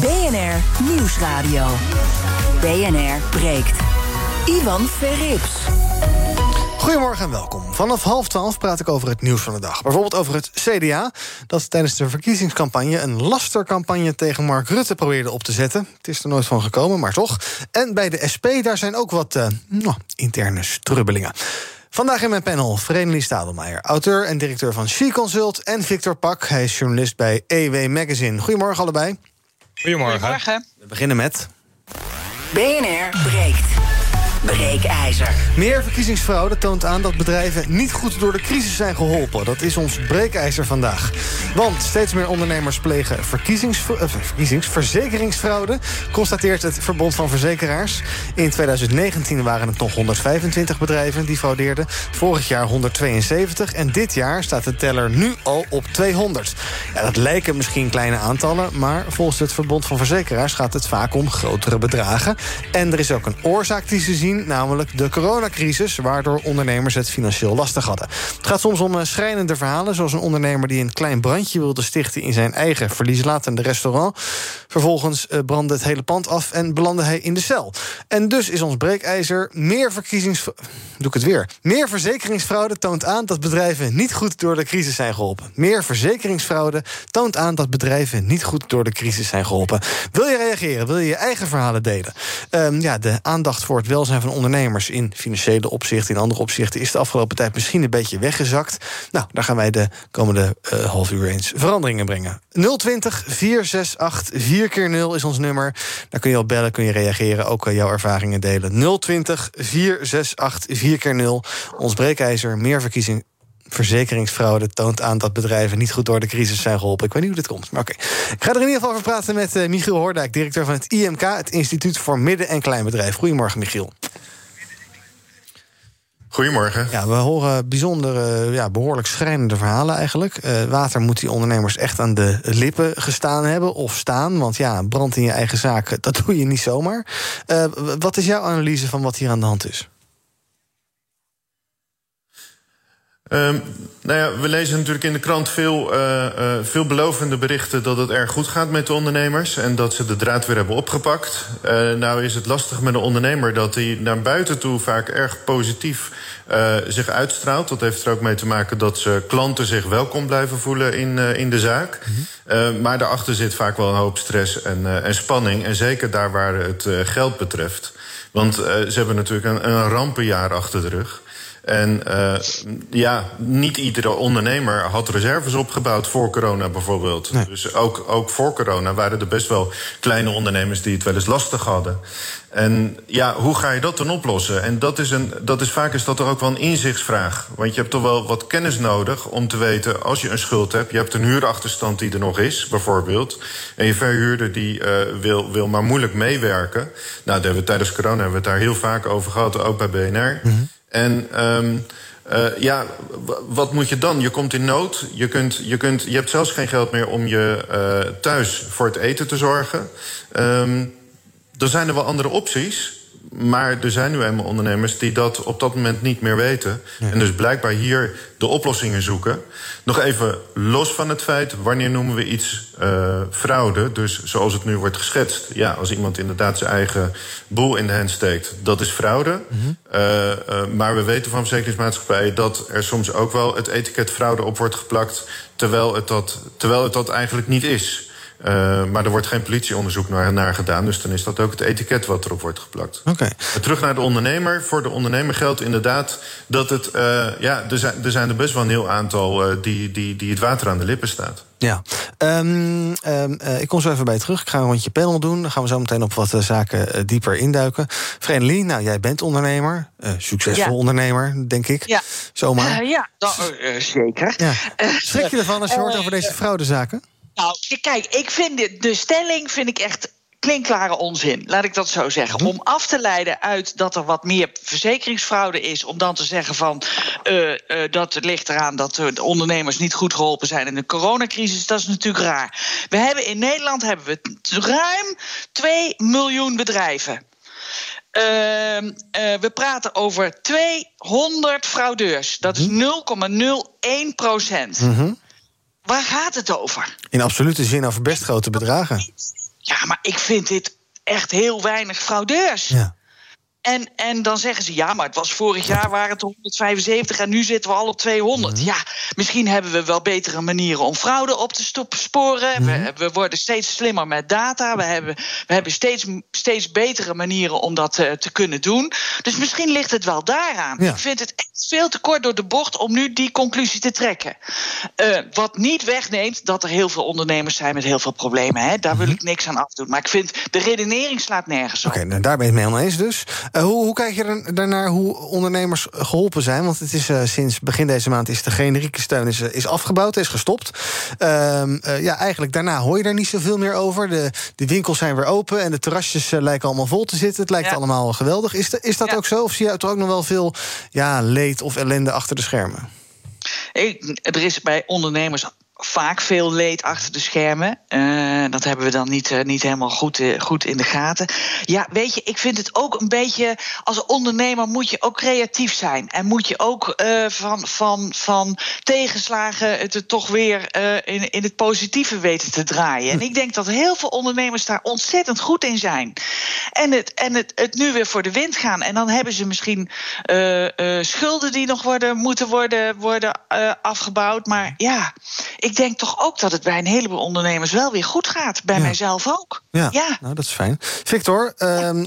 BNR Nieuwsradio. BNR breekt. Ivan Verrips. Goedemorgen en welkom. Vanaf half twaalf praat ik over het nieuws van de dag. Bijvoorbeeld over het CDA, dat tijdens de verkiezingscampagne... een lastercampagne tegen Mark Rutte probeerde op te zetten. Het is er nooit van gekomen, maar toch. En bij de SP, daar zijn ook wat uh, nou, interne strubbelingen. Vandaag in mijn panel Vredelie Stadelmeijer, auteur en directeur van She Consult... en Victor Pak, hij is journalist bij EW Magazine. Goedemorgen allebei. Goedemorgen. Goedemorgen. We beginnen met... BNR breekt. Breekijzer. Meer verkiezingsfraude toont aan dat bedrijven niet goed door de crisis zijn geholpen. Dat is ons breekijzer vandaag. Want steeds meer ondernemers plegen verkiezings, verkiezingsverzekeringsfraude, constateert het Verbond van Verzekeraars. In 2019 waren het nog 125 bedrijven die fraudeerden. Vorig jaar 172 en dit jaar staat de teller nu al op 200. Ja, dat lijken misschien kleine aantallen, maar volgens het Verbond van Verzekeraars gaat het vaak om grotere bedragen. En er is ook een oorzaak die ze zien namelijk de coronacrisis... waardoor ondernemers het financieel lastig hadden. Het gaat soms om schrijnende verhalen... zoals een ondernemer die een klein brandje wilde stichten... in zijn eigen verlieslatende restaurant. Vervolgens brandde het hele pand af en belandde hij in de cel. En dus is ons breekijzer meer verkiezings... Doe ik het weer. Meer verzekeringsfraude toont aan dat bedrijven niet goed door de crisis zijn geholpen. Meer verzekeringsfraude toont aan dat bedrijven niet goed door de crisis zijn geholpen. Wil je reageren? Wil je je eigen verhalen delen? Um, ja, de aandacht voor het welzijn van ondernemers in financiële opzichten, in andere opzichten, is de afgelopen tijd misschien een beetje weggezakt. Nou, daar gaan wij de komende uh, half uur eens veranderingen brengen. 020 468 4 keer 0 is ons nummer. Daar kun je op bellen, kun je reageren, ook uh, jouw ervaringen delen. 020 468 4 keer 0 Ons breekijzer, meer verkiezing verzekeringsfraude toont aan dat bedrijven niet goed door de crisis zijn geholpen. Ik weet niet hoe dit komt, maar oké. Okay. Ik ga er in ieder geval over praten met uh, Michiel Hoordijk, directeur van het IMK, het Instituut voor Midden- en Kleinbedrijf. Goedemorgen, Michiel. Goedemorgen. Ja, we horen bijzonder, ja, behoorlijk schrijnende verhalen eigenlijk. Uh, water moet die ondernemers echt aan de lippen gestaan hebben of staan. Want ja, brand in je eigen zaak, dat doe je niet zomaar. Uh, wat is jouw analyse van wat hier aan de hand is? Um, nou ja, we lezen natuurlijk in de krant veel, uh, uh, veel belovende berichten dat het erg goed gaat met de ondernemers en dat ze de draad weer hebben opgepakt. Uh, nou is het lastig met een ondernemer dat hij naar buiten toe vaak erg positief zich uitstraalt. Dat heeft er ook mee te maken dat ze klanten zich welkom blijven voelen in, in de zaak. -hmm. maar daarachter zit vaak wel een hoop stress en, en spanning. En zeker daar waar het geld betreft. Want ze hebben natuurlijk een, een rampenjaar achter de rug. En uh, ja, niet iedere ondernemer had reserves opgebouwd voor corona bijvoorbeeld. Nee. Dus ook, ook voor corona waren er best wel kleine ondernemers die het wel eens lastig hadden. En ja, hoe ga je dat dan oplossen? En dat is, een, dat is vaak is dat er ook wel een inzichtsvraag. Want je hebt toch wel wat kennis nodig om te weten... als je een schuld hebt, je hebt een huurachterstand die er nog is, bijvoorbeeld... en je verhuurder die uh, wil, wil maar moeilijk meewerken. Nou, daar hebben we, tijdens corona hebben we het daar heel vaak over gehad, ook bij BNR... Mm -hmm. En um, ja, wat moet je dan? Je komt in nood. Je, kunt, je, kunt, je hebt zelfs geen geld meer om je uh, thuis voor het eten te zorgen. Um, er zijn er wel andere opties. Maar er zijn nu eenmaal ondernemers die dat op dat moment niet meer weten. Ja. En dus blijkbaar hier de oplossingen zoeken. Nog even los van het feit, wanneer noemen we iets uh, fraude? Dus zoals het nu wordt geschetst. Ja, als iemand inderdaad zijn eigen boel in de hand steekt, dat is fraude. Mm -hmm. uh, uh, maar we weten van verzekeringsmaatschappijen dat er soms ook wel het etiket fraude op wordt geplakt. Terwijl het dat, terwijl het dat eigenlijk niet is. Uh, maar er wordt geen politieonderzoek naar, naar, gedaan. Dus dan is dat ook het etiket wat erop wordt geplakt. Okay. Terug naar de ondernemer. Voor de ondernemer geldt inderdaad dat het. Uh, ja, er zijn, er zijn er best wel een heel aantal uh, die, die, die het water aan de lippen staat. Ja, um, um, ik kom zo even bij je terug. Ik ga een rondje panel doen. Dan gaan we zo meteen op wat zaken dieper induiken. Vredelie, nou, jij bent ondernemer. succesvol ja. ondernemer, denk ik. Ja, Zomaar. ja, nou, zeker. Ja. Schrik je ervan als je hoort over deze fraudezaken? Nou, kijk, ik vind de, de stelling vind ik echt klinkklare onzin, laat ik dat zo zeggen. Mhm. Om af te leiden uit dat er wat meer verzekeringsfraude is, om dan te zeggen van uh, uh, dat ligt eraan dat de ondernemers niet goed geholpen zijn in de coronacrisis, dat is natuurlijk raar. We hebben in Nederland hebben we ruim 2 miljoen bedrijven. Uh, we praten over 200 fraudeurs. Dat is 0,01 procent. Mm -hmm. Waar gaat het over? In absolute zin over best grote bedragen. Ja, maar ik vind dit echt heel weinig fraudeurs. Ja. En, en dan zeggen ze, ja, maar het was vorig jaar waren het 175 en nu zitten we al op 200. Mm -hmm. Ja, misschien hebben we wel betere manieren om fraude op te sporen. Mm -hmm. we, we, worden steeds slimmer met data. We hebben, we hebben steeds, steeds betere manieren om dat uh, te kunnen doen. Dus misschien ligt het wel daaraan. Ja. Ik vind het echt veel te kort door de bocht om nu die conclusie te trekken. Uh, wat niet wegneemt dat er heel veel ondernemers zijn met heel veel problemen. Hè? Daar mm -hmm. wil ik niks aan afdoen. Maar ik vind de redenering slaat nergens op. Oké, okay, nou, daar ben je het mee oneens dus. Uh, hoe, hoe, kijk je er daarnaar hoe ondernemers geholpen zijn? Want het is uh, sinds begin deze maand is de generieke steun is, is afgebouwd, is gestopt. Uh, ja, eigenlijk daarna hoor je daar niet zoveel meer over. De, de winkels zijn weer open en de terrasjes lijken allemaal vol te zitten. Het lijkt ja. allemaal geweldig. Is, de, is dat ja. ook zo? Of zie je er ook nog wel veel ja, leed of ellende achter de schermen? Ik, er is bij ondernemers vaak veel leed achter de schermen. Uh, dat hebben we dan niet, uh, niet helemaal goed, uh, goed in de gaten. Ja, weet je, ik vind het ook een beetje. Als ondernemer moet je ook creatief zijn. En moet je ook van, van, van tegenslagen het toch weer in, in het positieve weten te draaien. En ik denk dat heel veel ondernemers daar ontzettend goed in zijn. En het, en het, het nu weer voor de wind gaan. En dan hebben ze misschien schulden die nog worden, moeten worden, worden afgebouwd. Maar ja ik denk toch ook dat het bij een heleboel ondernemers wel weer goed gaat. Bij ja. mijzelf ook. Ja, ja, Nou, dat is fijn. Victor, ja. uh, uh,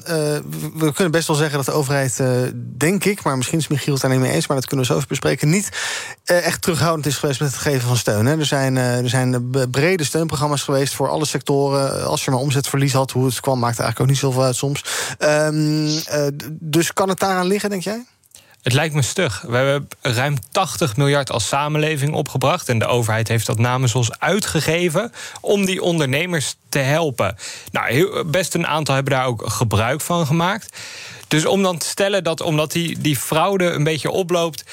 we kunnen best wel zeggen dat de overheid, uh, denk ik... maar misschien is Michiel het daar niet mee eens... maar dat kunnen we zo even bespreken... niet eh, echt terughoudend is geweest met het geven van steun. Hè. Er, zijn, eh, er zijn brede steunprogramma's geweest voor alle sectoren. Als je maar omzetverlies had, hoe het kwam... maakt eigenlijk ook niet zoveel uit soms. Um, dus kan het daaraan liggen, denk jij? Het lijkt me stug. We hebben ruim 80 miljard als samenleving opgebracht. En de overheid heeft dat namens ons uitgegeven om die ondernemers te helpen. Nou, best een aantal hebben daar ook gebruik van gemaakt. Dus om dan te stellen dat omdat die, die fraude een beetje oploopt.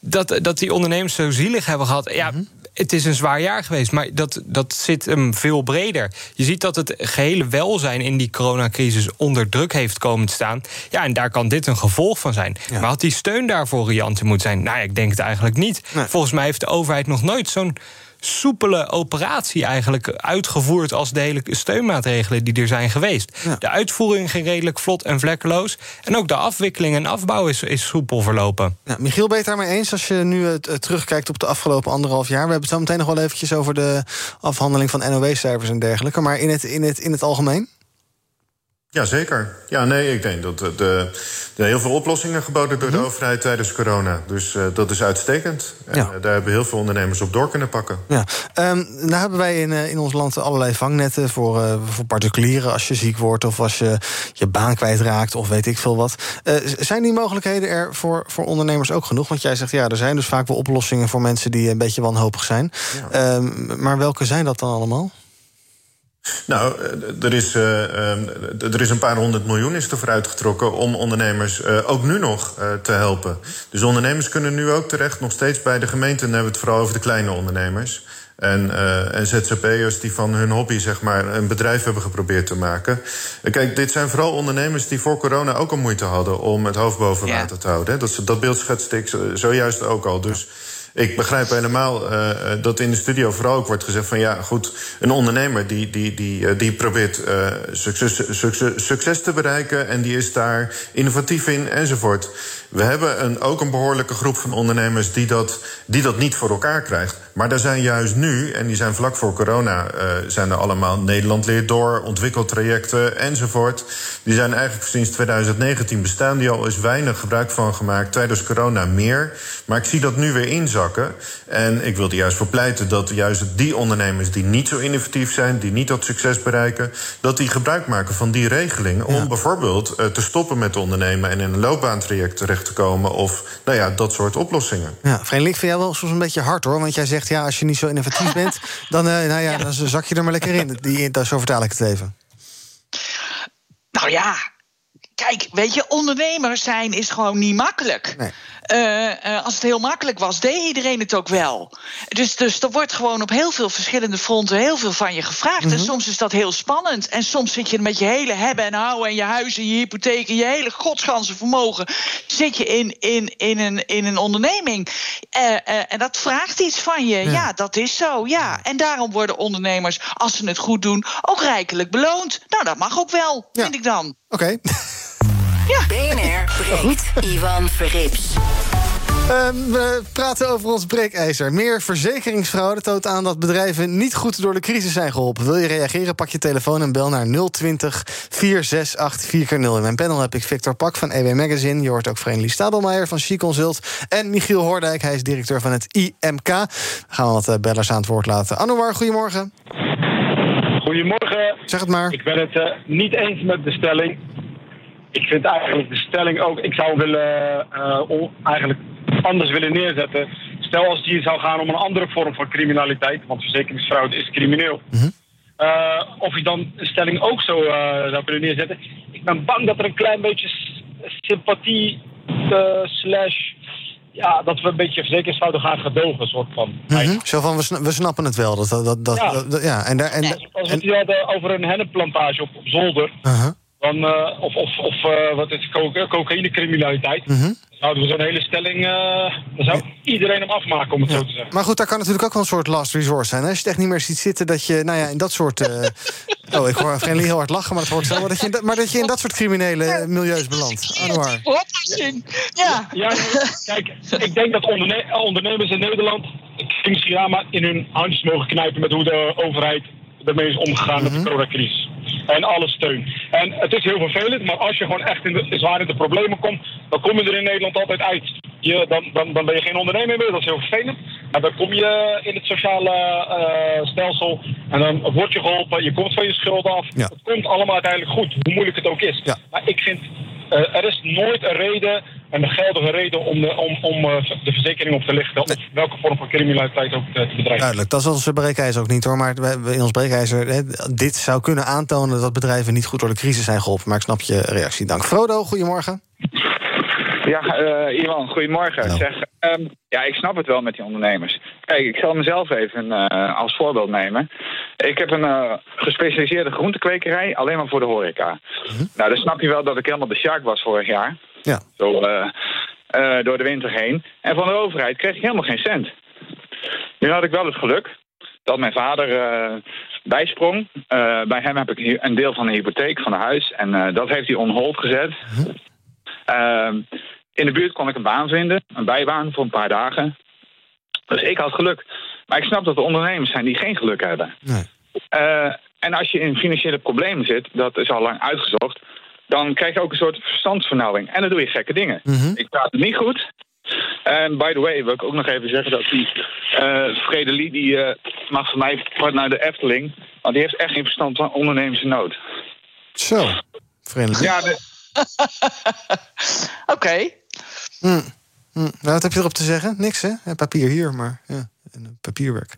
Dat, dat die ondernemers zo zielig hebben gehad. Ja, -hmm het is een zwaar jaar geweest, maar dat, dat zit hem veel breder. Je ziet dat het gehele welzijn in die coronacrisis onder druk heeft komen te staan. Ja, en daar kan dit een gevolg van zijn. Ja. Maar had die steun daarvoor riant moeten zijn? Nou, ik denk het eigenlijk niet. Nee. Volgens mij heeft de overheid nog nooit zo'n soepele operatie eigenlijk uitgevoerd als de hele steunmaatregelen die er zijn geweest. Ja. De uitvoering ging redelijk vlot en vlekkeloos. En ook de afwikkeling en afbouw is, is soepel verlopen. Michiel, ben je het daarmee eens als je nu uh, terugkijkt op de afgelopen anderhalf jaar? We hebben het zo meteen nog wel eventjes over de afhandeling van NOW-cijfers en dergelijke. Maar in het, in het, in het algemeen? Jazeker. Ja, nee, ik denk dat er heel veel oplossingen geboden door de overheid tijdens corona. Dus uh, dat is uitstekend. En ja. uh, daar hebben heel veel ondernemers op door kunnen pakken. Ja. Um, nou hebben wij in, uh, in ons land allerlei vangnetten voor, voor particulieren als je ziek wordt of als je je baan kwijtraakt of weet ik veel wat. zijn die mogelijkheden er voor, voor ondernemers ook genoeg? Want jij zegt ja, er zijn dus vaak wel oplossingen voor mensen die een beetje wanhopig zijn. Ja. Um, maar welke zijn dat dan allemaal? Nou, er is, uh, er is een paar honderd miljoen is er uitgetrokken om ondernemers uh, ook nu nog te helpen. Dus ondernemers kunnen nu ook terecht nog steeds bij de gemeente. En dan hebben we het vooral over de kleine ondernemers. En, en ZZP'ers die van hun hobby zeg maar, een bedrijf hebben geprobeerd te maken. Kijk, dit zijn vooral ondernemers die voor corona ook al moeite hadden om het hoofd boven water ja. te houden. Dat, dat beeld schetste ik zojuist ook al. Dus ik begrijp helemaal uh, dat in de studio vooral ook wordt gezegd van ja, goed, een ondernemer die, die, die, die probeert uh, succes, succes, succes te bereiken en die is daar innovatief in enzovoort. We hebben een, ook een behoorlijke groep van ondernemers die dat, die dat niet voor elkaar krijgt. Maar er zijn juist nu, en die zijn vlak voor corona, uh, zijn er allemaal Nederland leert door, ontwikkeltrajecten enzovoort. Die zijn eigenlijk sinds 2019 bestaan, die al is weinig gebruik van gemaakt. Tijdens corona meer. Maar ik zie dat nu weer inzakken. En ik wil er juist voor pleiten dat juist die ondernemers die niet zo innovatief zijn, die niet dat succes bereiken, dat die gebruik maken van die regeling. Om ja. bijvoorbeeld uh, te stoppen met ondernemen en in een loopbaantraject terecht te komen. Of nou ja, dat soort oplossingen. Ja, Vreemdeling vind jij wel soms een beetje hard hoor. Want jij zegt ja, als je niet zo innovatief bent, dan, uh, nou ja, dan zak je er maar lekker in. Die, zo vertaal ik het even. Nou ja, kijk, weet je, ondernemer zijn is gewoon niet makkelijk. Nee. Uh, uh, als het heel makkelijk was, deed iedereen het ook wel. Dus, dus er wordt gewoon op heel veel verschillende fronten heel veel van je gevraagd. En mhm. soms is dat heel spannend. En soms zit je met je hele hebben en houden en je huis en je hypotheek en je hele godsganse vermogen. Zit je in, in, in, een, in een onderneming. Uh, en dat vraagt iets van je. Ja. dat is zo. Ja. En daarom worden ondernemers, als ze het goed doen, ook rijkelijk beloond. Nou, dat mag ook wel, vind ik dan. Oké. Ja. BNR breekt Ivan Verrips. Um, we praten over ons breekijzer. Meer verzekeringsfraude toont aan dat bedrijven niet goed door de crisis zijn geholpen. Wil je reageren? Pak je telefoon en bel naar 020 468 4 0 In mijn panel heb ik Victor Pak van EW Magazine. Je hoort ook Vreemdelie Stadelmeijer van She Consult. En Michiel Hoordijk, hij is directeur van het IMK. gaan we wat eh, bellers aan het woord laten. Anouar, goedemorgen. Goedemorgen. Zeg het maar. Ik ben het uh, niet eens met de stelling ik vind eigenlijk de stelling ook, ik zou willen uh, eigenlijk anders willen neerzetten. Stel als het hier zou gaan om een andere vorm van criminaliteit, want verzekeringsfraude is crimineel. Mhm. uh, of je dan de stelling ook zo uh, zou willen neerzetten. Ik ben bang dat er een klein beetje sympathie slash ja, dat we een beetje verzekeringsfraude gaan gedogen, soort van. Mm Zo van, we, we snappen het wel. Dat, dat, dat, ja. ja. En, daar, en, Als we het hadden over een hennepplantage op, op zolder... -huh. Dan, uh, of of, of uh, wat is co cocaïnecriminaliteit. Mm -hmm. Zouden we zo'n hele stelling. Uh, dan zou iedereen hem afmaken, om het zo te zeggen. Maar goed, daar kan natuurlijk ook wel een soort last resort zijn. Hè? Als je het echt niet meer ziet zitten dat je, nou ja, in dat soort. oh, ik hoor Frenly heel hard lachen, maar het wordt zo. Maar dat, je, maar dat je in dat soort criminele milieus belandt. Anouar. Ja. ja. Kijk, ik denk dat onderne ondernemers in Nederland. maar in hun handjes mogen knijpen met hoe de overheid ermee is omgegaan met de mhm. coronacrisis en alle steun. En het is heel vervelend, maar als je gewoon echt in de, zwaar in de problemen komt, dan kom je er in Nederland altijd uit. Je, dan, dan, dan ben je geen ondernemer meer, dat is heel vervelend. Maar dan kom je in het sociale uh, stelsel en dan word je geholpen, je komt van je schulden af. Het komt allemaal uiteindelijk goed, hoe moeilijk het ook is. Maar ik vind, er is nooit een reden en een geldige reden om de, om, om uh, de verzekering op te lichten. Of welke vorm van criminaliteit ook te, te bedrijven. Duidelijk, dat is onze breekijzer ook niet hoor. Maar in ons breekijzer, hè, dit zou kunnen aantonen dat bedrijven niet goed door de crisis zijn geholpen. Maar ik snap je reactie. Dank. Frodo, goedemorgen. Ja, uh, Ivan, goedemorgen. Zeg, um, ja, ik snap het wel met die ondernemers. Kijk, ik zal mezelf even uh, als voorbeeld nemen. Ik heb een uh, gespecialiseerde groentekwekerij, alleen maar voor de horeca. Mhm. Nou, dan snap je wel dat ik helemaal de shark was vorig jaar. Ja. Zo, door de winter heen. En van de overheid kreeg ik helemaal geen cent. Nu had ik wel het geluk dat mijn vader bijsprong. bij hem heb ik een deel van de hypotheek van een huis. En dat heeft hij on hold gezet. Mhm. Ehm, in de buurt kon ik een baan vinden, een bijbaan voor een paar dagen. Dus ik had geluk. Maar ik snap dat er ondernemers zijn die geen geluk hebben. Nee. Uh, en als je in financiële problemen zit, dat is al lang uitgezocht, dan krijg je ook een soort verstandsvernauwing. En dan doe je gekke dingen. Mm Ik praat het niet goed. En by the way wil ik ook nog even zeggen dat die uh, Fredelie, die uh, mag van mij naar de Efteling. Want die heeft echt geen verstand van ondernemers nood. Zo, vriendelijk. Ja, Oké. Hm. Hm. Nou, wat heb je erop te zeggen? Niks, hè? Papier hier, maar ja, papierwerk.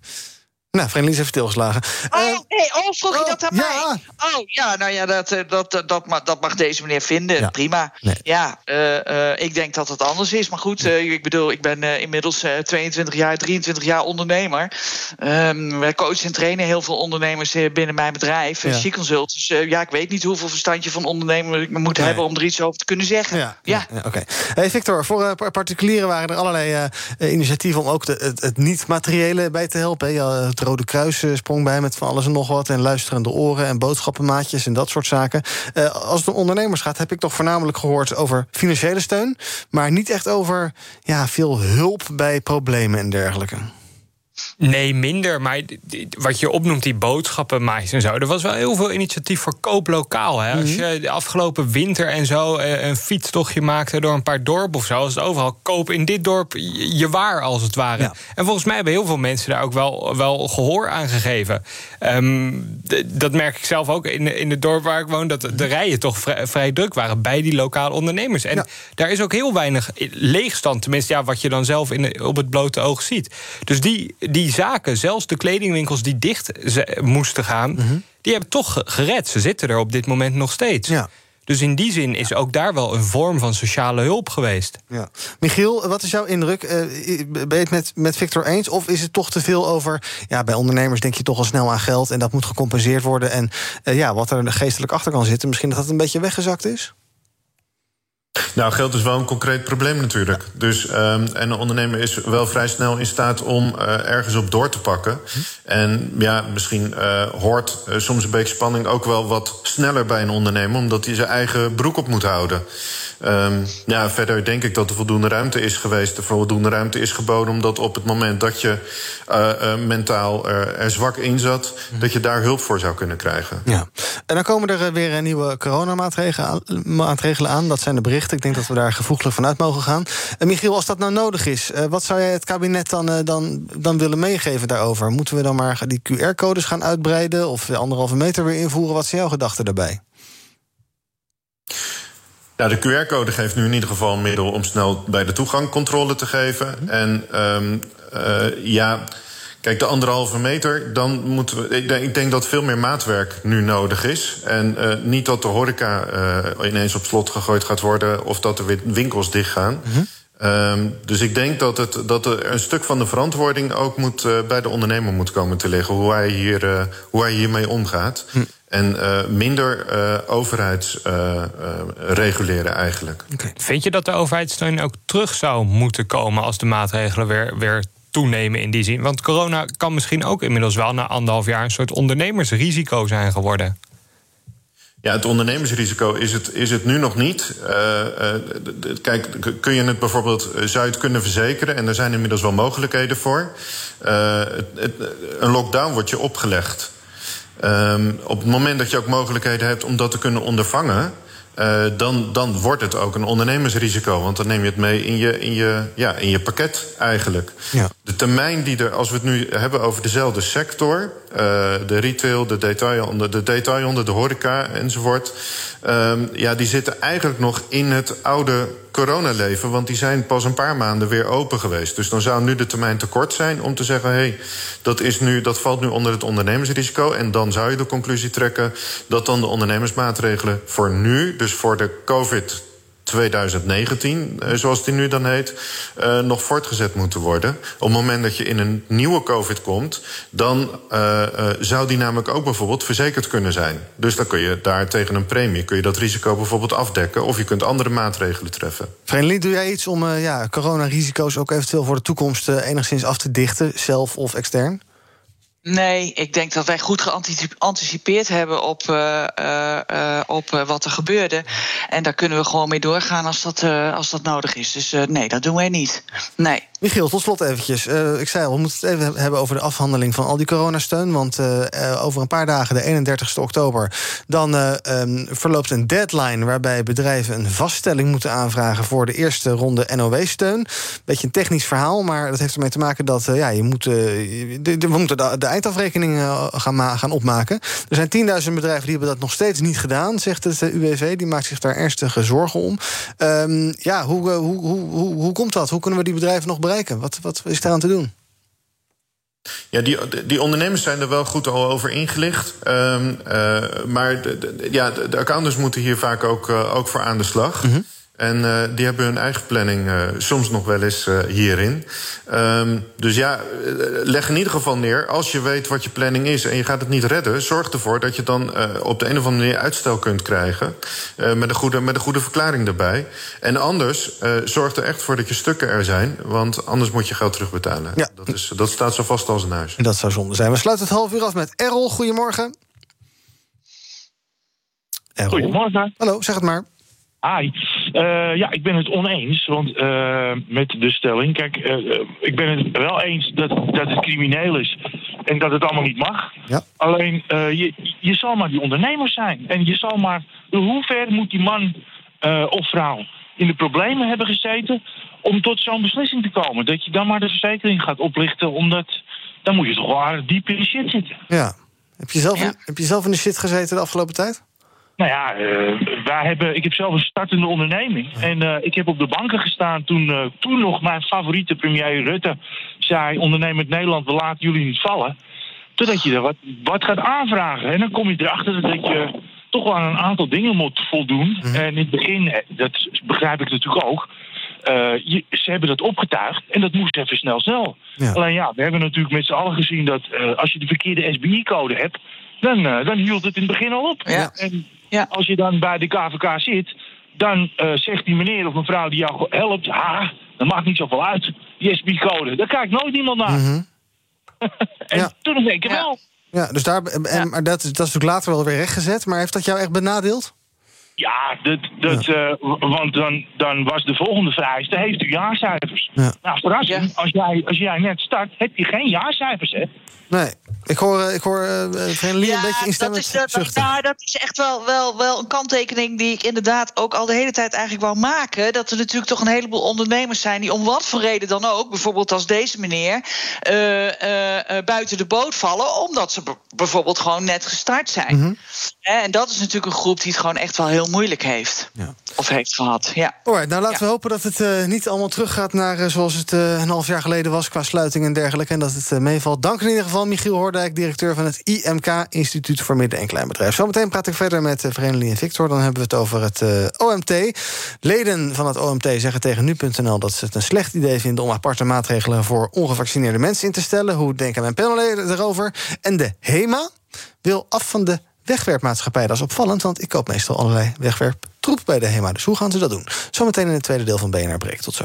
Nou, Vriendelijk is even stilgeslagen. Oh, uh, nee, oh, vroeg je oh, dat aan ja. mij? Oh, ja, nou ja, dat, eh, dat, dat, dat, mag, dat mag deze meneer vinden. Prima. Ja, uh, uh, ik denk dat het anders is. Maar goed, ik bedoel, ik ben inmiddels 22 jaar, 23 jaar ondernemer. Um, wij coachen en trainen heel veel ondernemers binnen mijn bedrijf, ja. Consult. Dus ja, ik weet niet hoeveel verstand je van ondernemer ik moet hebben om er iets over te kunnen zeggen. Ja, ja. oké. Hey, Victor, voor particulieren waren er allerlei initiatieven om ook de, het, het niet-materiële bij te helpen. Ja, Rode Kruis eh, sprong bij met van alles en nog wat. En luisterende oren en boodschappenmaatjes en dat soort zaken. Uh, als het om ondernemers gaat, heb ik toch voornamelijk gehoord over financiële steun. Maar niet echt over ja, veel hulp bij problemen en dergelijke. Nee, minder. Maar wat je opnoemt, die boodschappenmaatjes en zo. Er was wel heel veel initiatief voor koop lokaal. Hè? Als mhm. je de afgelopen winter en zo eh, een fietstochtje maakte door een paar dorpen of zo. Als het overal koop in dit dorp je waar, als het ware. En volgens mij hebben heel veel mensen daar ook wel, wel gehoor aan gegeven. Ehm, dat merk ik zelf ook in, in het dorp waar ik woon. Dat de rijen toch vrij, druk waren bij die lokale ondernemers. En daar is ook heel weinig leegstand. Tenminste, ja, wat je dan zelf in, op het blote oog ziet. Dus die, die die zaken, zelfs de kledingwinkels die dicht moesten gaan, mhm. die hebben toch gered. Ze zitten er op dit moment nog steeds. Ja. Dus in die zin is ook daar wel een vorm van sociale hulp geweest. Ja. Michiel, wat is jouw indruk? Uh, ben je het met, met Victor eens? Of is het toch te veel over... Ja, bij ondernemers denk je toch al snel aan geld... en dat moet gecompenseerd worden. En uh, ja, wat er geestelijk achter kan zitten... misschien dat dat een beetje weggezakt is? Nou, geld is wel een concreet probleem natuurlijk. Dus, um, en een ondernemer is wel vrij snel in staat om uh, ergens op door te pakken. En ja, misschien uh, hoort uh, soms een beetje spanning ook wel wat sneller bij een ondernemer, omdat hij zijn eigen broek op moet houden. Um, ja, verder denk ik dat er voldoende ruimte is geweest. Er voldoende ruimte is geboden omdat op het moment dat je mentaal er zwak in zat, dat je daar hulp voor zou kunnen krijgen. Ja. En dan komen er weer nieuwe coronamaatregelen aan. Dat zijn de berichten. Ik denk dat we daar gevoeglijk vanuit mogen gaan. En Michiel, als dat nou nodig is, uh, wat zou jij het kabinet dan, uh, dan, dan willen meegeven daarover? Moeten we dan maar die QR-codes gaan uitbreiden of de anderhalve meter weer invoeren? Wat zijn jouw gedachten daarbij? Nou, de QR-code geeft nu in ieder geval een middel om snel bij de toegang controle te geven. En uh, ja. Kijk, de anderhalve meter, dan moeten we. Ik denk dat veel meer maatwerk nu nodig is. En uh, niet dat de horeca uh, ineens op slot gegooid gaat worden of dat er weer winkels dichtgaan. Mm -hmm. dus ik denk dat, het, dat er een stuk van de verantwoording ook moet, uh, bij de ondernemer moet komen te liggen. Hoe hij, hier, uh, hoe hij hiermee omgaat. Hm. En uh, minder overheidsreguleren eigenlijk. Okay. Vind je dat de overheidssteun ook terug zou moeten komen als de maatregelen weer, weer toenemen in die zin? Want corona kan misschien ook inmiddels wel na anderhalf jaar een soort ondernemersrisico zijn geworden. Ja, het ondernemersrisico is het, is het nu nog niet. Uh, uh, kijk, kun je het bijvoorbeeld, je het kunnen verzekeren? En er zijn inmiddels wel mogelijkheden voor. Het, een lockdown wordt je opgelegd. Um, op het moment dat je ook mogelijkheden hebt om dat te kunnen ondervangen. Uh, dan, dan wordt het ook een ondernemersrisico. Want dan neem je het mee in je, in je, ja, in je pakket eigenlijk. Ja. De termijn die er, als we het nu hebben over dezelfde sector, uh, de retail, de detailhandel, de, detailhandel, de horeca enzovoort. Um, ja, die zitten eigenlijk nog in het oude coronaleven. Want die zijn pas een paar maanden weer open geweest. Dus dan zou nu de termijn te kort zijn om te zeggen: hé, hey, dat, is nu, dat valt nu onder het ondernemersrisico. En dan zou je de conclusie trekken dat dan de ondernemersmaatregelen voor nu, dus voor de COVID 2019, eh, zoals die nu dan heet, uh, nog voortgezet moeten worden. Op het moment dat je in een nieuwe COVID komt, dan uh, zou die namelijk ook bijvoorbeeld verzekerd kunnen zijn. Dus dan kun je daar tegen een premie kun je dat risico bijvoorbeeld afdekken, of je kunt andere maatregelen treffen. Vreemdeling, doe jij iets om ja, coronarisico's ook eventueel voor de toekomst enigszins af te dichten, zelf of extern? Nee, ik denk dat wij goed geanticipeerd hebben op, uh, uh, op wat er gebeurde. En daar kunnen we gewoon mee doorgaan als dat, als dat nodig is. Dus nee, dat doen wij niet. Nee. Michiel, tot slot eventjes. Uh, ik zei al, we moeten het even hebben over de afhandeling van al die coronasteun. Want uh, over een paar dagen, de 31 oktober... dan um, verloopt een deadline waarbij bedrijven een vaststelling moeten aanvragen... voor de eerste ronde NOW-steun. Beetje een technisch verhaal, maar dat heeft ermee te maken dat... ja, je moet, de, de, we moeten de, de eindafrekening gaan, gaan opmaken. Er zijn 10.000 bedrijven die hebben dat nog steeds niet gedaan, zegt het UWV. Die maakt zich daar ernstige zorgen om. Um, ja, hoe, hoe, hoe, hoe, hoe komt dat? Hoe kunnen we die bedrijven nog bereiken? Wat, wat is aan te doen? Ja, die, die ondernemers zijn er wel goed al over ingelicht. Um, uh, maar de, de, ja, de, accountants moeten hier vaak ook, uh, ook voor aan de slag. Mm -hmm. En uh, die hebben hun eigen planning uh, soms nog wel eens uh, hierin. Um, dus ja, leg in ieder geval neer. Als je weet wat je planning is en je gaat het niet redden, zorg ervoor dat je dan op de een of andere manier uitstel kunt krijgen. met, een goede, met een goede verklaring daarbij. En anders zorg er echt voor dat je stukken er zijn. Want anders moet je geld terugbetalen. Ja. Dat, is, dat staat zo vast als een huis. En dat zou zonde zijn. We sluiten het half uur af met Errol. Goedemorgen. Errol. Goedemorgen. Hallo, zeg het maar. Hi. Uh, ja, ik ben het oneens want, uh, met de stelling. Kijk, uh, ik ben het wel eens dat, dat het crimineel is en dat het allemaal niet mag. Ja. Alleen, je, je zal maar die ondernemer zijn. En je zal maar. Hoe ver moet die man of vrouw in de problemen hebben gezeten om tot zo'n beslissing te komen? Dat je dan maar de verzekering gaat oplichten, omdat. dan moet je toch wel aardig diep in de shit zitten. Ja. Heb je zelf, ja. heb je zelf in de shit gezeten de afgelopen tijd? Nou ja, uh, wij hebben, ik heb zelf een startende onderneming. En uh, ik heb op de banken gestaan toen, uh, toen nog mijn favoriete premier Rutte zei... ondernemend Nederland, we laten jullie niet vallen. Totdat je er wat, wat gaat aanvragen. En dan kom je erachter dat je toch wel aan een aantal dingen moet voldoen. -hmm. En in het begin, dat begrijp ik natuurlijk ook... Je, ze hebben dat opgetuigd en dat moest even snel snel. Ja. Alleen ja, we hebben natuurlijk met z'n allen gezien dat als je de verkeerde SBI-code hebt... Dan, dan hield het in het begin al op. Ja. En, ja. Als je dan bij de KVK zit, dan uh, zegt die meneer of mevrouw die jou helpt... ha, dat maakt niet zoveel uit, die SB-code. Daar kijkt nooit niemand naar. Mm -hmm. en ja. toen denk ik ja. wel. Ja, dus daar, en, maar dat, dat is natuurlijk later wel weer rechtgezet. Maar heeft dat jou echt benadeeld? Ja, dat, dat, ja. Uh, want dan, dan was de volgende vereiste, heeft u jaarcijfers? Ja. Nou, verrassing, ja. als, jij, als jij net start, heb je geen jaarcijfers, hè? Nee, ik hoor, ik hoor uh, Vrenelie ja, een beetje instemmend dat is, dat, nou, dat is echt wel, wel, wel een kanttekening die ik inderdaad ook al de hele tijd eigenlijk wou maken. Dat er natuurlijk toch een heleboel ondernemers zijn die om wat voor reden dan ook, bijvoorbeeld als deze meneer, uh, uh, buiten de boot vallen, omdat ze bijvoorbeeld gewoon net gestart zijn. Mhm. Mm -hmm. En dat is natuurlijk een groep die het gewoon echt wel heel moeilijk heeft. Ja. Of heeft gehad, ja. Alright, nou laten ja. we hopen dat het uh, niet allemaal teruggaat naar zoals het een half jaar geleden was... qua sluiting en dergelijke, en dat het meevalt. Dank in ieder geval, Michiel Directeur van het IMK... Instituut voor Midden- en Kleinbedrijf. Zometeen praat ik verder met uh, Vereniging en Victor. Dan hebben we het over het OMT. Leden van het OMT zeggen tegen nu.nl dat ze het een slecht idee vinden... om aparte maatregelen voor ongevaccineerde mensen in te stellen. Hoe denken mijn panelleden erover? En de HEMA wil af van de wegwerpmaatschappij. Dat is opvallend, want ik koop meestal allerlei wegwerptroep bij de HEMA. Dus hoe gaan ze dat doen? Zometeen in het tweede deel van BNR Breek. Tot zo.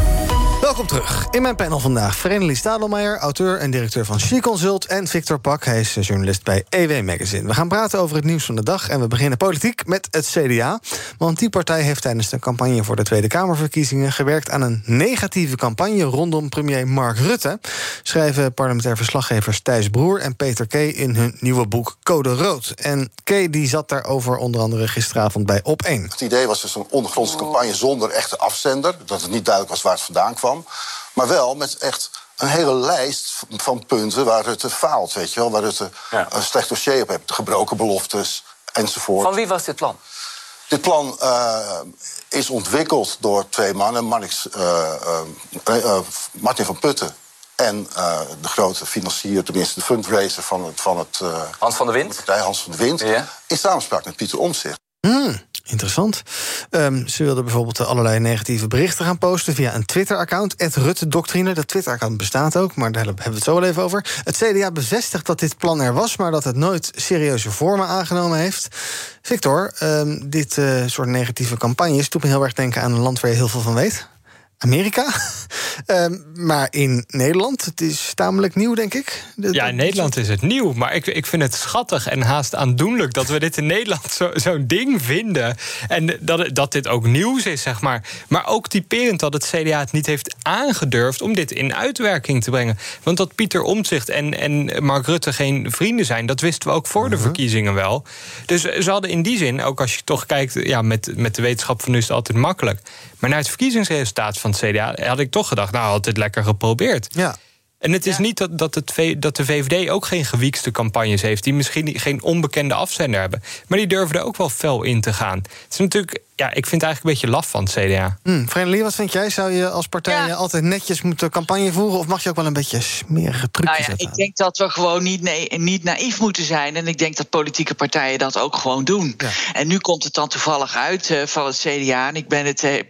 Welkom terug. In mijn panel vandaag Vrenelie Stadelmeijer, auteur en directeur van She Consult... en Victor Pak, hij is journalist bij EW Magazine. We gaan praten over het nieuws van de dag en we beginnen politiek met het CDA. Want die partij heeft tijdens de campagne voor de Tweede Kamerverkiezingen... gewerkt aan een negatieve campagne rondom premier Mark Rutte... schrijven parlementair verslaggevers Thijs Broer en Peter K. in hun nieuwe boek Code Rood. En K. die zat daarover onder andere gisteravond bij Op1. Het idee was dus een ondergrondse campagne zonder echte afzender... dat het niet duidelijk was waar het vandaan kwam. Maar wel met echt een hele lijst van punten waar Rutte faalt, weet je wel. Waar Rutte ja. een slecht dossier op heeft, gebroken beloftes enzovoort. Van wie was dit plan? Dit plan uh, is ontwikkeld door twee mannen, Marnix, uh, uh, Martin van Putten en de grote financier, tenminste de fundraiser van het... Van het Hans van de Wind? De partij Hans van de Wind, ja. in samenspraak met Pieter Omtzigt. Hmm. Interessant. Um, ze wilden bijvoorbeeld allerlei negatieve berichten gaan posten via een Twitter-account. Rutte-doctrine. Dat Twitter-account bestaat ook, maar daar hebben we het zo wel even over. Het CDA bevestigt dat dit plan er was, maar dat het nooit serieuze vormen aangenomen heeft. Victor, um, dit uh, soort negatieve campagnes doet me heel erg denken aan een land waar je heel veel van weet. Amerika. um, maar in Nederland, het is tamelijk nieuw, denk ik. De, ja, in Nederland is het nieuw. Maar ik, ik vind het schattig en haast aandoenlijk... dat we dit in Nederland zo'n zo ding vinden. En dat, dat dit ook nieuws is, zeg maar. Maar ook typerend dat het CDA het niet heeft aangedurfd... om dit in uitwerking te brengen. Want dat Pieter Omtzigt en, en Mark Rutte geen vrienden zijn... dat wisten we ook voor de verkiezingen wel. Dus ze hadden in die zin, ook als je toch kijkt... Ja, met, met de wetenschap van nu is het altijd makkelijk... Maar naar het verkiezingsresultaat van het CDA had ik toch gedacht, nou, had dit lekker geprobeerd. Ja. En het is ja. niet dat, dat, het, dat de VVD ook geen gewiekste campagnes heeft, die misschien geen onbekende afzender hebben. Maar die durven er ook wel fel in te gaan. Het is natuurlijk, ja, ik vind het eigenlijk een beetje laf van het CDA. Hmm, wat vind jij? Zou je als partij ja. altijd netjes moeten campagne voeren? Of mag je ook wel een beetje smerige trucjes nou ja, zetten? Ik denk dat we gewoon niet, nee, niet naïef moeten zijn. En ik denk dat politieke partijen dat ook gewoon doen. Ja. En nu komt het dan toevallig uit uh, van het CDA. En ik ben het uh,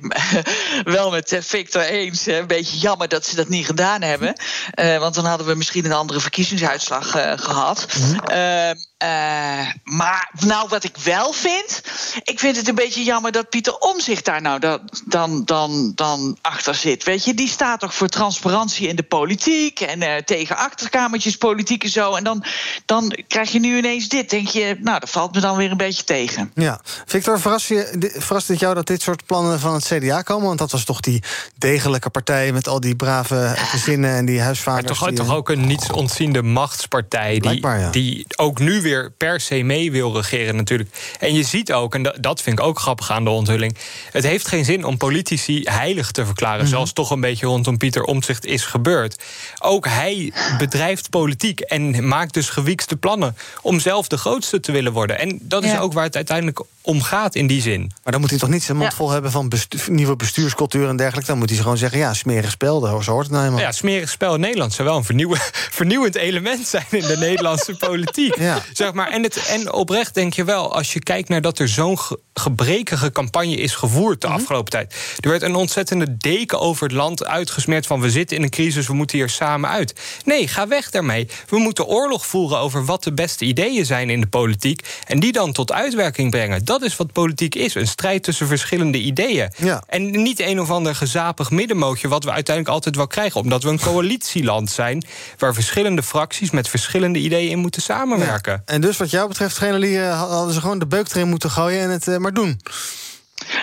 wel met uh, Victor eens. een beetje jammer dat ze dat niet gedaan hebben. Uh, want dan hadden we misschien een andere verkiezingsuitslag uh, gehad. Uh, uh, maar nou, wat ik wel vind. Ik vind het een beetje jammer dat Pieter Omzicht daar nou dan, dan, dan, dan achter zit. Weet je, die staat toch voor transparantie in de politiek en uh, tegen achterkamertjes politiek en zo. En dan, dan krijg je nu ineens dit. Denk je, nou, dat valt me dan weer een beetje tegen. Ja, Victor, verrast, je, verrast het jou dat dit soort plannen van het CDA komen? Want dat was toch die degelijke partij met al die brave gezinnen en die huisvaders. Maar toch, toch ook een niets ontziende machtspartij die, die ook nu weer per se mee wil regeren natuurlijk. En je ziet ook, en dat vind ik ook grappig aan de onthulling... het heeft geen zin om politici heilig te verklaren... Mhm. zoals toch een beetje rondom Pieter Omtzigt is gebeurd. Ook hij bedrijft politiek en maakt dus gewiekste plannen... om zelf de grootste te willen worden. En dat is ook waar het uiteindelijk om gaat in die zin. Maar dan moet hij toch niet zijn mond vol hebben van nieuwe bestuurscultuur en dergelijke. Dan moet hij gewoon zeggen: ja, smerig spel, zo hoort het nou helemaal. Ja, smerig spel in Nederland zou wel een vernieuwend element zijn in de Nederlandse politiek. Ja. Zeg maar. en, het, en oprecht denk je wel, als je kijkt naar dat er zo'n gebrekige campagne is gevoerd de mhm. afgelopen tijd. Er werd een ontzettende deken over het land uitgesmeerd van we zitten in een crisis, we moeten hier samen uit. Nee, ga weg daarmee. We moeten oorlog voeren over wat de beste ideeën zijn in de politiek en die dan tot uitwerking brengen. Dat is wat politiek is, een strijd tussen verschillende ideeën. Ja. En niet een of ander gezapig middenmootje wat we uiteindelijk altijd wel krijgen, omdat we een coalitieland zijn waar verschillende fracties met verschillende ideeën in moeten samenwerken. En dus wat jou betreft, Geneli, hadden ze gewoon de beuk erin moeten gooien en het uh, maar doen.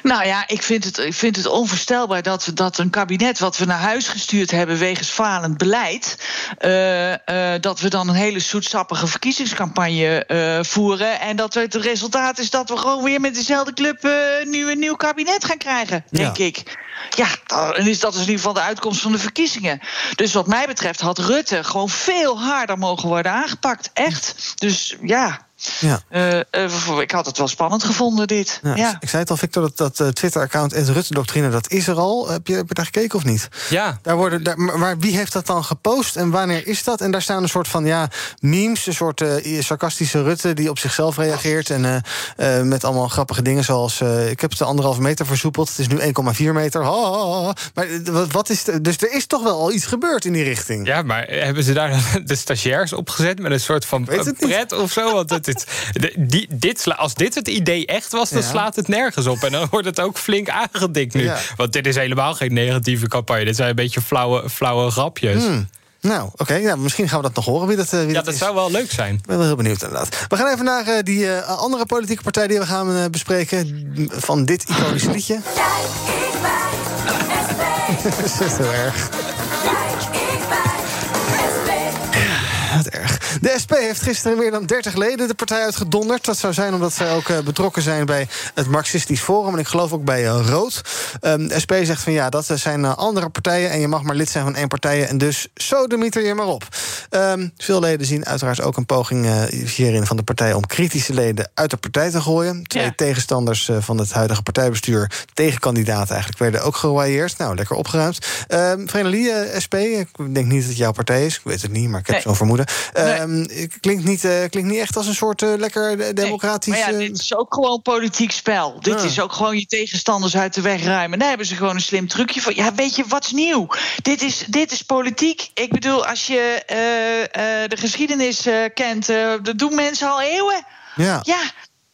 Nou ja, ik vind het, ik vind het onvoorstelbaar dat, we, dat een kabinet wat we naar huis gestuurd hebben wegens falend beleid, uh, uh, dat we dan een hele zoetsappige verkiezingscampagne uh, voeren. En dat het resultaat is dat we gewoon weer met dezelfde club nu een nieuw kabinet gaan krijgen, denk ik. Ja, dan is dat dus in ieder geval de uitkomst van de verkiezingen. Dus wat mij betreft had Rutte gewoon veel harder mogen worden aangepakt. Echt. Dus ja, ja. Uh, uh, ik had het wel spannend gevonden, dit. Ja, Ik zei het al, Victor, dat, dat uh, Twitter-account Rutte-doctrine... dat is er al. Heb je, heb je daar gekeken of niet? Ja. Daar worden, daar, maar wie heeft dat dan gepost en wanneer is dat? En daar staan een soort van ja, memes, een soort sarcastische Rutte... die op zichzelf reageert en met allemaal grappige dingen... zoals, ik heb het de anderhalve meter versoepeld, het is nu 1,4 meter. Maar wat is de, dus er is toch wel al iets gebeurd in die richting. Ja, maar hebben ze daar de stagiairs opgezet... met een soort van pret of zo? Want het dit, die, dit, als dit het idee echt was, dan slaat het nergens op. En dan wordt het ook flink aangedikt nu. Want dit is helemaal geen negatieve campagne. Dit zijn een beetje flauwe, flauwe grapjes. Hmm. Nou, oké. nou, misschien gaan we dat nog horen. Wie dat, uh, wie ja, dat, zou wel leuk zijn. Ik ben wel heel benieuwd inderdaad. We gaan even naar uh, die uh, andere politieke partij die we gaan bespreken. Van dit iconische liedje. Kijk, ik ben dat is heel erg. erg. De SP heeft gisteren meer dan 30 leden de partij uitgedonderd. Dat zou zijn omdat zij ook uh, betrokken zijn bij het Marxistisch Forum. En ik geloof ook bij uh, Rood. Um, de SP zegt van ja, dat zijn uh, andere partijen. En je mag maar lid zijn van één partij. En dus zo de je maar op. Um, veel leden zien uiteraard ook een poging hierin van de partij... om kritische leden uit de partij te gooien. Twee ja. tegenstanders van het huidige partijbestuur... tegenkandidaten eigenlijk, werden ook gewaaieerd. Nou, lekker opgeruimd. Um, Vrenelie, SP, ik denk niet dat het jouw partij is. Ik weet het niet, maar ik heb nee. zo'n vermoeden. Um, klinkt, niet, uh, klinkt niet echt als een soort uh, lekker democratisch... Nee, maar ja, dit is ook gewoon politiek spel. Dit is ook gewoon je tegenstanders uit de weg ruimen. Daar hebben ze gewoon een slim trucje voor. Ja, weet je, wat is nieuw? Dit is, dit is politiek. Ik bedoel, als je de geschiedenis kent... dat doen mensen al eeuwen. Ja. ja,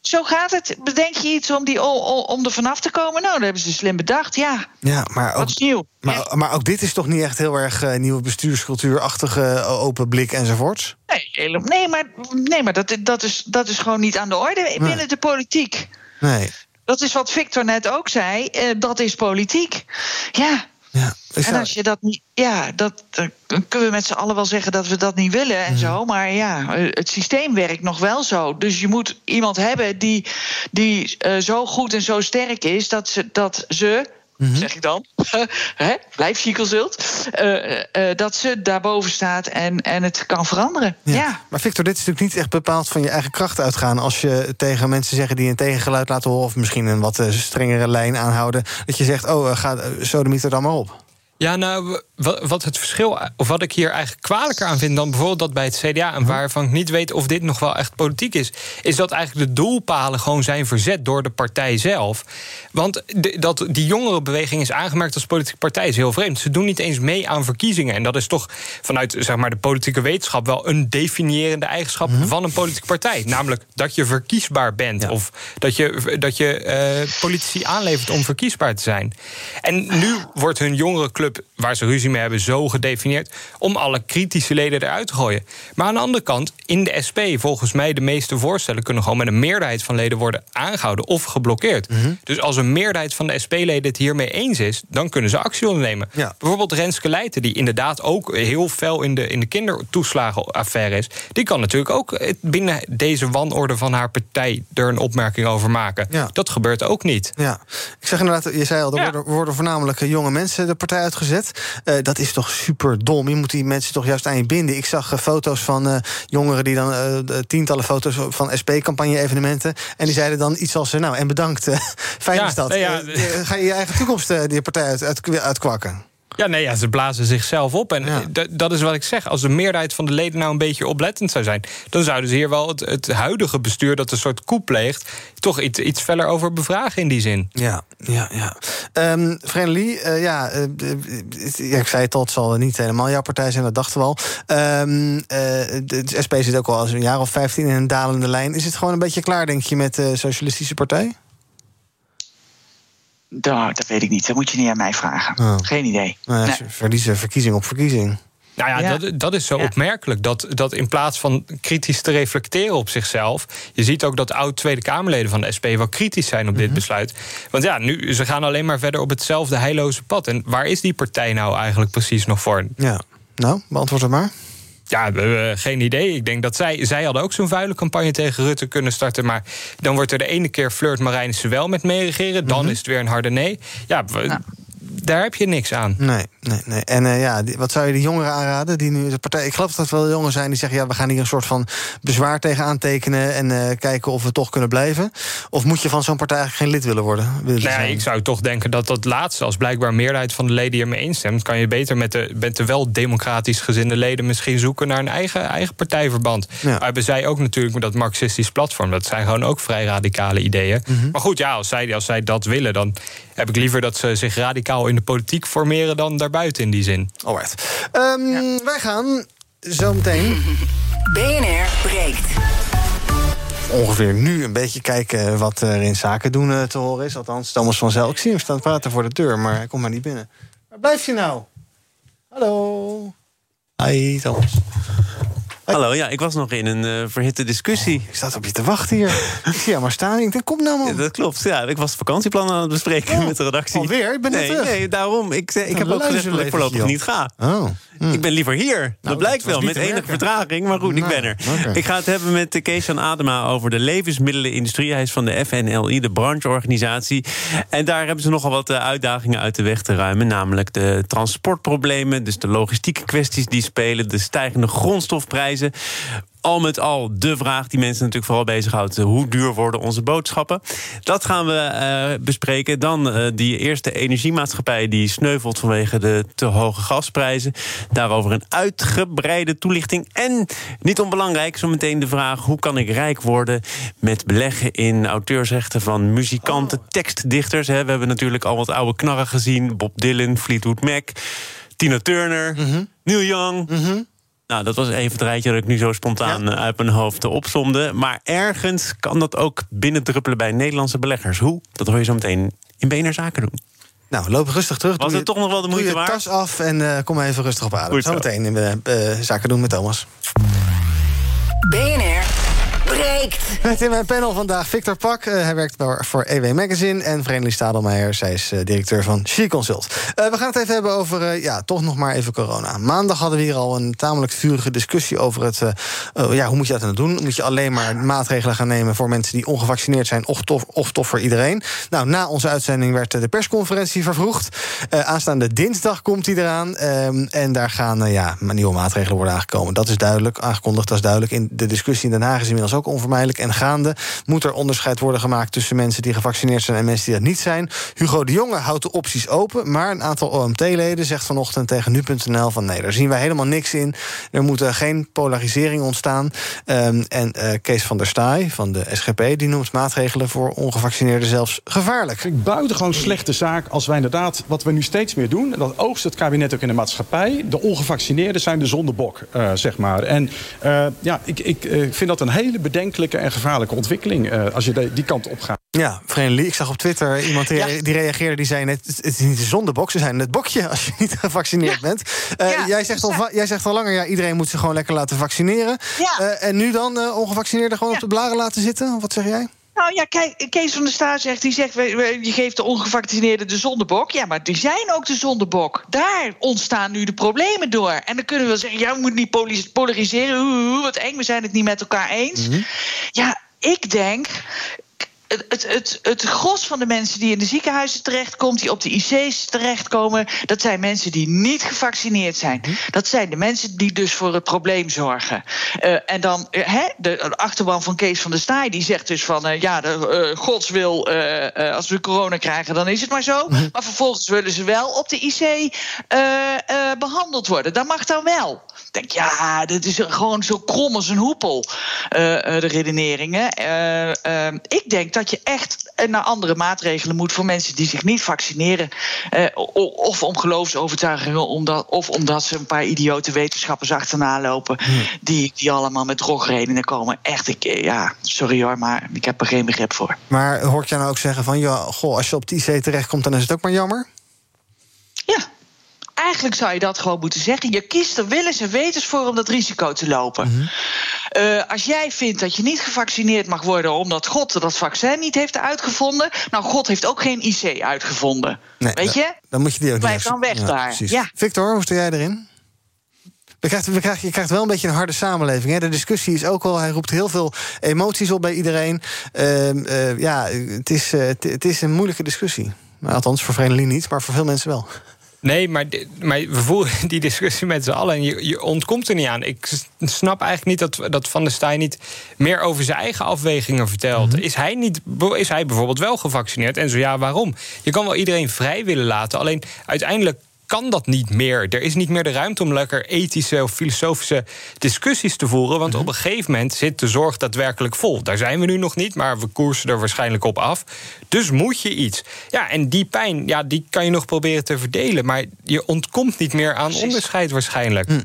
zo gaat het. Bedenk je iets om, die, om er vanaf te komen? Nou, dat hebben ze slim bedacht, ja. Ja, maar ook, Wat is nieuw? Maar, maar ook dit is toch niet echt heel erg uh, nieuwe bestuurscultuurachtige uh, open blik enzovoorts? Nee, nee maar, nee, maar dat, dat, is, dat is gewoon niet aan de orde binnen de politiek. Nee. Dat is wat Victor net ook zei. Uh, dat is politiek. Ja, ja, en als je dat niet. Ja, dat, dan kunnen we met z'n allen wel zeggen dat we dat niet willen en zo. Maar ja, het systeem werkt nog wel zo. Dus je moet iemand hebben die, die uh, zo goed en zo sterk is dat ze, dat ze Mm zeg ik dan. Hè? Blijf. Uh, uh, dat ze daarboven staat en, en het kan veranderen. Ja. Maar Victor, dit is natuurlijk niet echt bepaald van je eigen kracht uitgaan. Als je tegen mensen zeggen die een tegengeluid laten horen. of misschien een wat strengere lijn aanhouden. dat je zegt: Oh, ga zo de mieter dan maar op. Ja, nou, wat het verschil, of wat ik hier eigenlijk kwalijker aan vind dan bijvoorbeeld dat bij het CDA, en mhm. waarvan ik niet weet of dit nog wel echt politiek is, is dat eigenlijk de doelpalen gewoon zijn verzet door de partij zelf. Want dat die jongerenbeweging is aangemerkt als politieke partij is heel vreemd. Ze doen niet eens mee aan verkiezingen. En dat is toch vanuit zeg maar, de politieke wetenschap wel een definiërende eigenschap mhm. van een politieke partij. Namelijk dat je verkiesbaar bent. Of dat je, dat je uh, politici aanlevert om verkiesbaar te zijn. En nu wordt hun waar ze ruzie mee hebben, zo gedefinieerd. om alle kritische leden eruit te gooien. Maar aan de andere kant, in de SP, volgens mij, de meeste voorstellen kunnen gewoon met een meerderheid van leden worden aangehouden of geblokkeerd. Mhm. Dus als een meerderheid van de SP-leden het hiermee eens is, dan kunnen ze actie ondernemen. Bijvoorbeeld Renske Leijten, die inderdaad ook heel fel in de, in de kindertoeslagenaffaire is, die kan natuurlijk ook binnen deze wanorde van haar partij er een opmerking over maken. Dat gebeurt ook niet. Ja, ik zeg inderdaad, je zei al, er worden, worden voornamelijk jonge mensen de partij uitgezet uh, dat is toch super dom. Je moet die mensen toch juist aan je binden. Ik zag uh, foto's van uh, jongeren die dan tientallen foto's van SP-campagne-evenementen. En die zeiden dan iets als: Nou, en bedankt, fijn ja, is dat. Ja, ga je je eigen toekomst die partij uit, uit, uitkwakken? Ja, nee, ja, ze blazen zichzelf op. En dat is wat ik zeg. Als de meerderheid van de leden nou een beetje oplettend zou zijn... dan zouden ze hier wel het, het huidige bestuur dat een soort coup pleegt... toch iets, iets feller over bevragen in die zin. Ja, ja, ja. Um, Lee, uh, ja, uh, ik zei het al, het zal niet helemaal jouw partij zijn, dat dachten we al. Um, uh, de SP zit ook al als een jaar of 15 in een dalende lijn. Is het gewoon een beetje klaar, denk je, met de Socialistische Partij? Dat, dat weet ik niet. Dat moet je niet aan mij vragen. Oh. Geen idee. Nou, nee. Verliezen verkiezing op verkiezing. Nou ja, Dat, dat is zo opmerkelijk. Dat, dat in plaats van kritisch te reflecteren op zichzelf. Je ziet ook dat oud Tweede Kamerleden van de SP wel kritisch zijn op dit mhm. besluit. Want ja, nu, ze gaan alleen maar verder op hetzelfde heilloze pad. En waar is die partij nou eigenlijk precies nog voor? Ja, nou, beantwoord het maar. Ja, we hebben geen idee. Ik denk dat zij, zij hadden ook zo'n vuile campagne tegen Rutte kunnen starten. Maar dan wordt er de ene keer flirt Marijnissen wel met meeregeren. Dan mhm. is het weer een harde nee. Ja, we, daar heb je niks aan. Nee, nee, nee. En uh, ja, wat zou je de jongeren aanraden? Die nu de partij, ik geloof dat er wel jongeren zijn die zeggen: ja, we gaan hier een soort van bezwaar tegen aantekenen en uh, kijken of we toch kunnen blijven. Of moet je van zo'n partij eigenlijk geen lid willen worden? Willen nee, ik zou toch denken dat dat laatste, als blijkbaar meerderheid van de leden hiermee instemt, kan je beter met de, met de wel democratisch gezinde leden misschien zoeken naar een eigen, eigen partijverband. Ja. Maar hebben zij ook natuurlijk met dat marxistisch platform. Dat zijn gewoon ook vrij radicale ideeën. Mhm. Maar goed, ja, als zij, als zij dat willen, dan heb ik liever dat ze zich radicaal in de politiek formeren dan daarbuiten in die zin. Alright. Um, Wij gaan zo meteen. BNR breekt. Ongeveer nu een beetje kijken wat er in zaken doen eh, te horen is. Althans, Thomas van Zel. Ik zie hem staan praten voor de deur, maar hij komt maar niet binnen. Waar blijf je nou? Hallo. Hi, Thomas. Hallo, ja, ik was nog in een uh, verhitte discussie. ik sta op je te wachten hier. ik zie jou maar staan. Ik denk, kom nou man. dat klopt, ja. Ik was vakantieplannen aan het bespreken oh, met de redactie. Alweer? Ik ben nee, net Nee, daarom. Ik, ik nou, heb ook gezegd dat ik voorlopig niet ga. Oh. Hm. Ik ben liever hier. dat nou, blijkt wel, met enige vertraging. Maar goed, ik ben er. Ik ga het hebben met Kees Adema over de levensmiddelenindustrie. Hij is van de FNLI, de brancheorganisatie. En daar hebben ze nogal wat eh, uitdagingen uit de weg te ruimen. Namelijk de transportproblemen, dus de logistieke kwesties die spelen... de stijgende grondstofprijzen al met al de vraag die mensen natuurlijk vooral bezighoudt: hoe duur worden onze boodschappen? Dat gaan we uh, bespreken. Dan uh, die eerste energiemaatschappij die sneuvelt vanwege de te hoge gasprijzen. Daarover een uitgebreide toelichting. En niet onbelangrijk, zometeen de vraag: hoe kan ik rijk worden met beleggen in auteursrechten van muzikanten, tekstdichters? Hè? We hebben natuurlijk al wat oude knarren gezien: Bob Dylan, Fleetwood Mac. Tina Turner, mm Neil Young. Mm nou, dat was even het rijtje dat ik nu zo spontaan eh, uit mijn hoofd opsomde. Maar ergens kan dat ook binnendruppelen bij Nederlandse beleggers. Hoe? Dat hoor je zo meteen in BNR Zaken doen. Nou, loop rustig terug. Was het toch nog wel de moeite waard? tas af en uh, kom even rustig op adem. Zometeen in uh, Zaken doen met Thomas. BNR met in mijn panel vandaag Victor Pak. Uh, hij werkt voor EW Magazine. En Vreemdeling Stadelmeijer. Zij is uh, directeur van She Consult. Uh, we gaan het even hebben over, ja, toch nog maar even corona. Maandag hadden we hier al een tamelijk vurige discussie over het... Oh, ja, hoe moet je dat dan doen? Moet je alleen maar maatregelen gaan nemen voor mensen die ongevaccineerd zijn... of toch, of toch voor iedereen? Nou, na onze uitzending werd de persconferentie vervroegd. aanstaande dinsdag komt die eraan. Ehm, en daar gaan ja, nieuwe maatregelen worden aangekomen. Dat is duidelijk, aangekondigd, dat is duidelijk. In de discussie in Den Haag is inmiddels ook onvermijdelijk. En gaande moet er onderscheid worden gemaakt tussen mensen die gevaccineerd zijn en mensen die dat niet zijn. Hugo de Jonge houdt de opties open, maar een aantal OMT-leden zegt vanochtend tegen nu.nl van nee, daar zien wij helemaal niks in. Er moet geen polarisering ontstaan. Ehm, en uh, Kees van der Staaij van de SGP die noemt maatregelen voor ongevaccineerden zelfs gevaarlijk. Ik buitengewoon slechte zaak als wij inderdaad, wat we nu steeds meer doen, dat oogst het kabinet ook in de maatschappij. De ongevaccineerden zijn de zondebok, uh, zeg maar. En ja, ik, ik vind dat een hele bedenkelijke en gevaarlijke ontwikkeling als je de, die kant op gaat. Ja, Lee, ik zag op Twitter iemand die, die reageerde, die zei net, het is niet de zondebok, ze zijn het bokje als je niet gevaccineerd bent. Ja, jij, zegt al, jij zegt al langer, ja, iedereen moet zich gewoon lekker laten vaccineren. Ja. en nu dan ongevaccineerden gewoon op de blaren laten zitten? Wat zeg jij? Nou ja, kijk, Kees van der Staat zegt, die zegt, je geeft de ongevaccineerden de zondebok. Ja, maar die zijn ook de zondebok. Daar ontstaan nu de problemen door. En dan kunnen we wel zeggen, ja, we moeten niet polariseren. Oeh, wat eng, we zijn het niet met elkaar eens. Mhm. Ja, ik denk, het, het, het, gros van de mensen die in de ziekenhuizen terechtkomt, die op de IC's terechtkomen, dat zijn mensen die niet gevaccineerd zijn. Mhm. Dat zijn de mensen die dus voor het probleem zorgen. Uh, en dan uh, de, de, achterban van Kees van der Staaij, die zegt dus van uh, ja, de, gods wil, als we corona krijgen, dan is het maar zo. Mhm. Maar vervolgens willen ze wel op de IC behandeld worden. Dat mag dan wel denk, ja, dit is gewoon zo krom als een hoepel, de redeneringen. Ik denk dat je echt naar andere maatregelen moet voor mensen die zich niet vaccineren. of om geloofsovertuigingen, omdat, of omdat ze een paar idiote wetenschappers achterna lopen. Hmm. Die, die allemaal met drogredenen komen. Echt, ik, ja, sorry hoor, maar ik heb er geen begrip voor. Maar hoort je nou ook zeggen van, ja, goh, als je op die IC terechtkomt, dan is het ook maar jammer? Ja, Eigenlijk zou je dat gewoon moeten zeggen. Je kiest er willens en wetens voor om dat risico te lopen. Mhm. Eh, als jij vindt dat je niet gevaccineerd mag worden omdat God dat vaccin niet heeft uitgevonden. Nou, God heeft ook geen IC uitgevonden. Weet je? Dan moet je die ook Blijf dan weg daar. Ja. Victor, hoe sta jij erin? We krijgen, we krijgen, je krijgt wel een beetje een harde samenleving. Hè? De discussie is ook wel, hij roept heel veel emoties op bij iedereen. Uh, uh, ja, het is, uh, het is een moeilijke discussie. Althans, voor Vreemdeling niet, maar voor veel mensen wel. Nee, maar, maar we voeren die discussie met z'n allen en je, je, ontkomt er niet aan. Ik snap eigenlijk niet dat, dat Van der Staaij niet meer over zijn eigen afwegingen vertelt. Mhm. is, hij niet, is hij bijvoorbeeld wel gevaccineerd? En zo ja, waarom? Je kan wel iedereen vrij willen laten, alleen uiteindelijk kan dat niet meer. Er is niet meer de ruimte om lekker ethische of filosofische discussies te voeren. Want mhm. op een gegeven moment zit de zorg daadwerkelijk vol. Daar zijn we nu nog niet, maar we koersen er waarschijnlijk op af. Dus moet je iets. Ja, en die pijn, ja, die kan je nog proberen te verdelen. Maar je ontkomt niet meer aan onderscheid waarschijnlijk. Hm.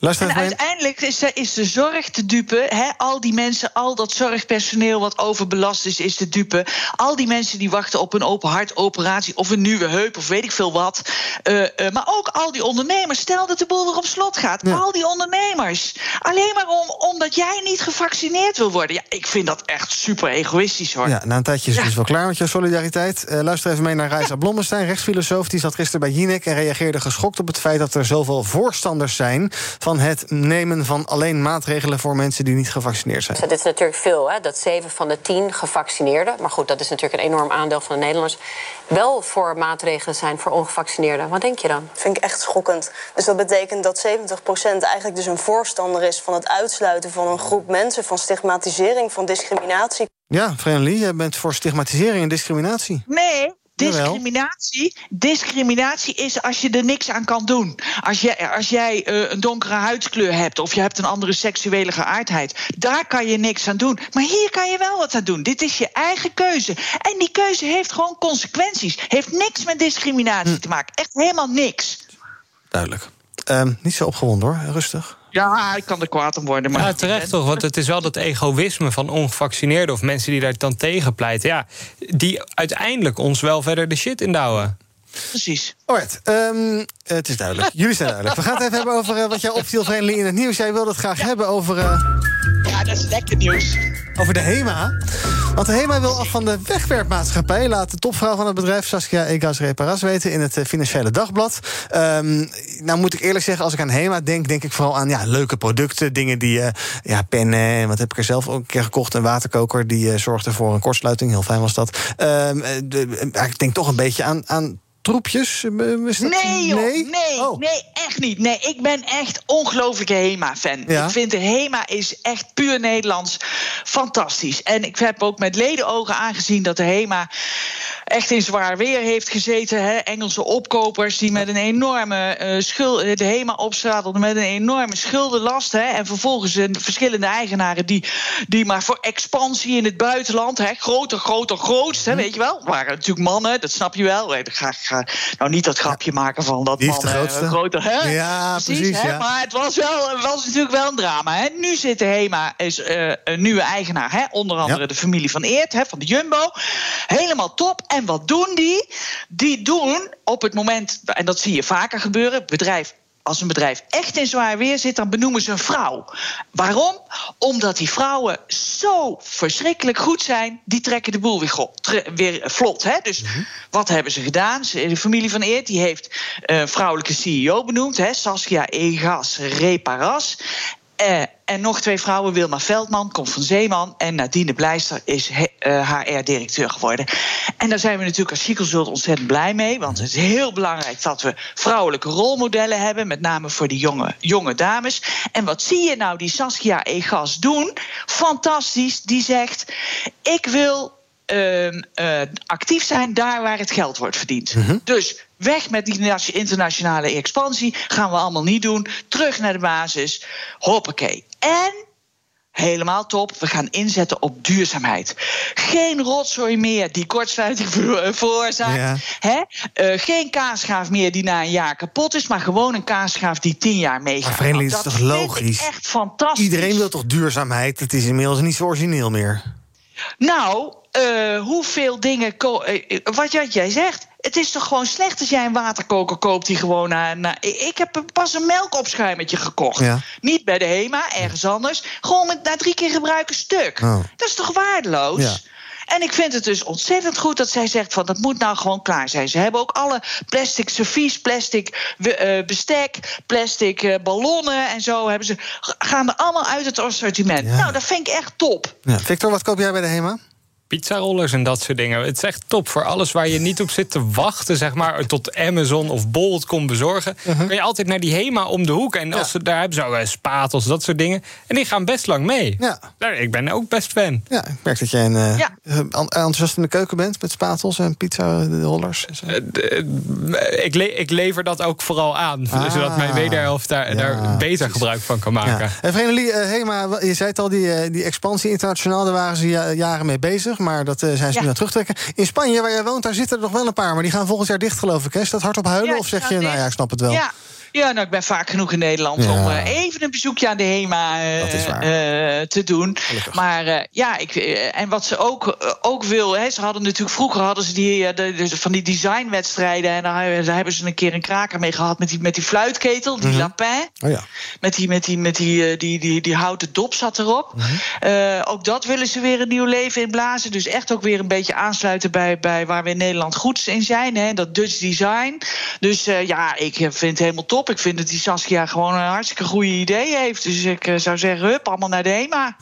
En uiteindelijk is de, is de zorg te dupe. Hè? Al die mensen, al dat zorgpersoneel wat overbelast is, is te dupe. Al die mensen die wachten op een open hartoperatie of een nieuwe heup of weet ik veel wat. Uh, uh, maar ook al die ondernemers. Stel dat de boel weer op slot gaat. Al die ondernemers. Alleen maar om, omdat jij niet gevaccineerd wil worden. Ja, ik vind dat echt super egoïstisch hoor. Ja, na een tijdje is het dus wel klaar met je solidariteit. Uh, luister even mee naar Reisa ja. Blommestein, rechtsfilosoof. Die zat gisteren bij Jinek en reageerde geschokt op het feit dat er zoveel voorstanders zijn van het nemen van alleen maatregelen voor mensen die niet gevaccineerd zijn. dit is natuurlijk veel, hè? dat 7 van de 10 gevaccineerden. Maar goed, dat is natuurlijk een enorm aandeel van de Nederlanders. Wel voor maatregelen zijn voor ongevaccineerden. Wat denk je dan? Dat vind ik echt schokkend. Dus dat betekent dat 70% eigenlijk dus een voorstander is van het uitsluiten van een groep mensen, van stigmatisering, van discriminatie. Ja, Lee, jij bent voor stigmatisering en discriminatie. Nee, Discriminatie, discriminatie is als je er niks aan kan doen. Als, je, als jij uh, een donkere huidskleur hebt of je hebt een andere seksuele geaardheid, daar kan je niks aan doen. Maar hier kan je wel wat aan doen. Dit is je eigen keuze. En die keuze heeft gewoon consequenties. Heeft niks met discriminatie hm. te maken. Echt helemaal niks. Duidelijk. Um, niet zo opgewonden hoor, rustig. Ja, ik kan er kwaad om worden. Maar ja, terecht toch, want het is wel dat egoïsme van ongevaccineerden... of mensen die daar dan tegen pleiten... Ja, die uiteindelijk ons wel verder de shit indouwen. Precies. Alright, um, het is duidelijk. Jullie zijn duidelijk. We gaan het even hebben over uh, wat jij opviel, Vreemdeling, in het nieuws. Jij wilde het graag hebben over... Uh... Ja, dat is lekker nieuws. Over de HEMA. Want HEMA wil af van de wegwerpmaatschappij... laat de topvrouw van het bedrijf, Saskia Egas Reparas, weten... in het uh, Financiële Dagblad. Um, nou moet ik eerlijk zeggen, als ik aan HEMA denk... denk ik vooral aan ja, leuke producten, dingen die... ja, pennen, wat heb ik er zelf ook een keer gekocht... een waterkoker, die zorgde voor een kortsluiting. Heel fijn was dat. De, ik denk toch een beetje aan... aan troepjes? Nee, joh, nee, nee, oh. nee, echt niet. Nee, ik ben echt ongelooflijke HEMA-fan. Ja? Ik vind de HEMA is echt puur Nederlands fantastisch. En ik heb ook met ledenogen aangezien dat de HEMA echt in zwaar weer heeft gezeten. Hè? Engelse opkopers die met een enorme eh, schuld, de HEMA opstradelden met een enorme schuldenlast. Hè? En vervolgens een verschillende eigenaren die, die maar voor expansie in het buitenland, hè? groter, groter, grootst, Hm. hè? weet je wel. waren natuurlijk mannen, dat snap je wel. Ik ga, nou niet dat grapje maken van dat grootste? eh, groter. Hè? Ja, precies, hè? ja. Maar het was, wel, het was natuurlijk wel een drama. Hè? Nu zit de HEMA, is eh, een nieuwe eigenaar, hè? onder andere Ja. de familie van Eert, hè, van de Jumbo. Helemaal top. En wat doen die? Die doen op het moment, en dat zie je vaker gebeuren, bedrijf. Als een bedrijf echt in zwaar weer zit, dan benoemen ze een vrouw. Waarom? Omdat die vrouwen zo verschrikkelijk goed zijn, die trekken de boel weer, weer vlot. Hè? Dus wat hebben ze gedaan? Ze- De familie van Eert die heeft een vrouwelijke CEO benoemd, hè? Saskia Egas Reparas. Eh, en nog twee vrouwen, Wilma Veldman, komt van Zeeman... en Nadine Blijster is he- HR-directeur geworden. En daar zijn we natuurlijk als Chicelsult ontzettend blij mee... want het is heel belangrijk dat we vrouwelijke rolmodellen hebben... met name voor die jonge, jonge dames. En wat zie je nou die Saskia Egas doen? Fantastisch, die zegt... ik wil ehm, eh, actief zijn daar waar het geld wordt verdiend. Dus weg met die nation- internationale expansie. Gaan we allemaal niet doen. Terug naar de basis. Hoppakee. En helemaal top. We gaan inzetten op duurzaamheid. Geen rotzooi meer die kortsluiting ver- veroorzaakt. Ja. Hè? Eh, geen kaasschaaf meer die na een jaar kapot is, maar gewoon een kaasschaaf die tien jaar meegaat. Maar is Nou, toch dat vind ik logisch? echt fantastisch. Iedereen wil toch duurzaamheid? Het is inmiddels niet zo origineel meer. Nou, eh, hoeveel dingen. eh, wat jij zegt. Het is toch gewoon slecht als jij een waterkoker koopt die gewoon na. na ik heb pas een melkopschuimertje gekocht. Ja. Niet bij de HEMA, ergens anders. Gewoon met, na drie keer gebruiken stuk. Oh. Dat is toch waardeloos? Ja. En ik vind het dus ontzettend goed dat zij zegt van dat moet nou gewoon klaar zijn. Ze hebben ook alle plastic servies, plastic eh, bestek, plastic eh, ballonnen en zo hebben ze gaan er allemaal uit het assortiment. Ja. Nou, dat vind ik echt top. Ja. Victor, wat koop jij bij de HEMA? Pizzarollers en dat soort dingen. Het is echt top voor alles waar je niet op zit te wachten, zeg maar, tot Amazon of Bolt komt bezorgen. Uh-huh. Kun je altijd naar die Hema om de hoek. En als ze, daar hebben ze ook eh, spatels, dat soort dingen. En die gaan best lang mee. Ja. Daar, ik ben ook best fan. Ja, ik merk dat jij een, Ja. en- enthousiast in de keuken bent met spatels en pizza-rollers. D- eh, ik, le- ik lever dat ook vooral aan, Ah. zodat mijn wederhelft daar, Ja, daar beter precies. gebruik van kan maken. Ja. En Vreemdeling, eh, Hema, je zei het al, die, eh, die expansie internationaal, daar waren ze ja- jaren mee bezig. Maar dat eh, zijn ze Ja. nu aan het terugtrekken. In Spanje, waar jij woont, daar zitten er nog wel een paar. Maar die gaan volgend jaar dicht, geloof ik. Hè? Is dat hard op huilen? Ja, of zeg je, nou ja, ik snap het wel. Ja. Ja, nou, ik ben vaak genoeg in Nederland Ja. om eh, even een bezoekje aan de HEMA eh, eh, te doen. Gelukkig. Maar ja, ik, en wat ze ook, ook wil, hè, ze hadden natuurlijk vroeger hadden ze die, de, de- van die designwedstrijden. En daar, daar hebben ze een keer een kraker mee gehad met die, met die fluitketel, die lapin. Oh ja. Met die, met die, met die, die, die, die houten dop zat erop. Mhm. Ook dat willen ze weer een nieuw leven inblazen. Dus echt ook weer een beetje aansluiten bij, bij waar we in Nederland goed in zijn. Hè, dat Dutch design. Dus ja, ik vind het helemaal top. Ik vind dat die Saskia gewoon een hartstikke goede idee heeft. Dus ik eh, zou zeggen, hup, allemaal naar de HEMA.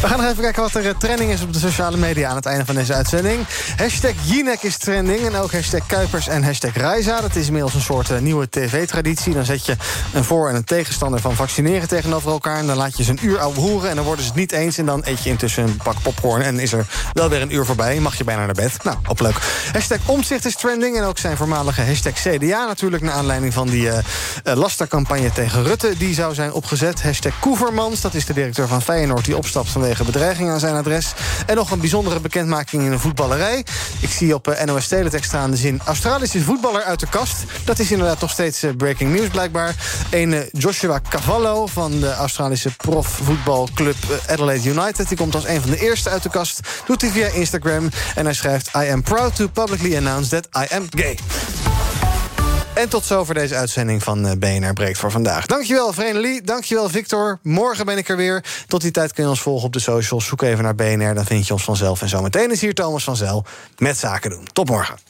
We gaan nog even kijken wat er eh, trending is op de sociale media aan het einde van deze uitzending. Hashtag Jinek is trending en ook hashtag Kuipers en hashtag Reisa. Dat is inmiddels een soort eh, nieuwe tv-traditie. Dan zet je een voor- en een tegenstander van vaccineren tegenover elkaar... en dan laat je ze een uur ouwe hoeren en dan worden ze het niet eens... en dan eet je intussen een pak popcorn en is er wel weer een uur voorbij... mag je bijna naar bed. Nou, op leuk. Hashtag Omzicht is trending en ook zijn voormalige hashtag CDA... natuurlijk naar aanleiding van die eh, lastercampagne tegen Rutte... die zou zijn opgezet. Hashtag Koevermans, dat is de directeur van Feyenoord... die opstapt vanwege bedreiging aan zijn adres. En nog een bijzondere bekendmaking in de voetballerij. Ik zie op eh, NOS Teletext staan de zin... Australische voetballer uit de kast. Dat is inderdaad nog steeds eh, breaking news blijkbaar. Een eh, Joshua Cavallo van de Australische profvoetbalclub Adelaide United. Die komt als een van de eerste uit de kast. Doet hij via Instagram. En hij schrijft... I am proud to publicly announce that I am gay. En tot zover deze uitzending van eh, BNR Breekt voor vandaag. Dankjewel, Vrenelie. Dankjewel, Victor. Morgen ben ik er weer. Tot die tijd kun je ons volgen op de socials. Zoek even naar BNR, dan vind je ons vanzelf. En zometeen is hier Thomas van Zel met Zaken doen. Tot morgen.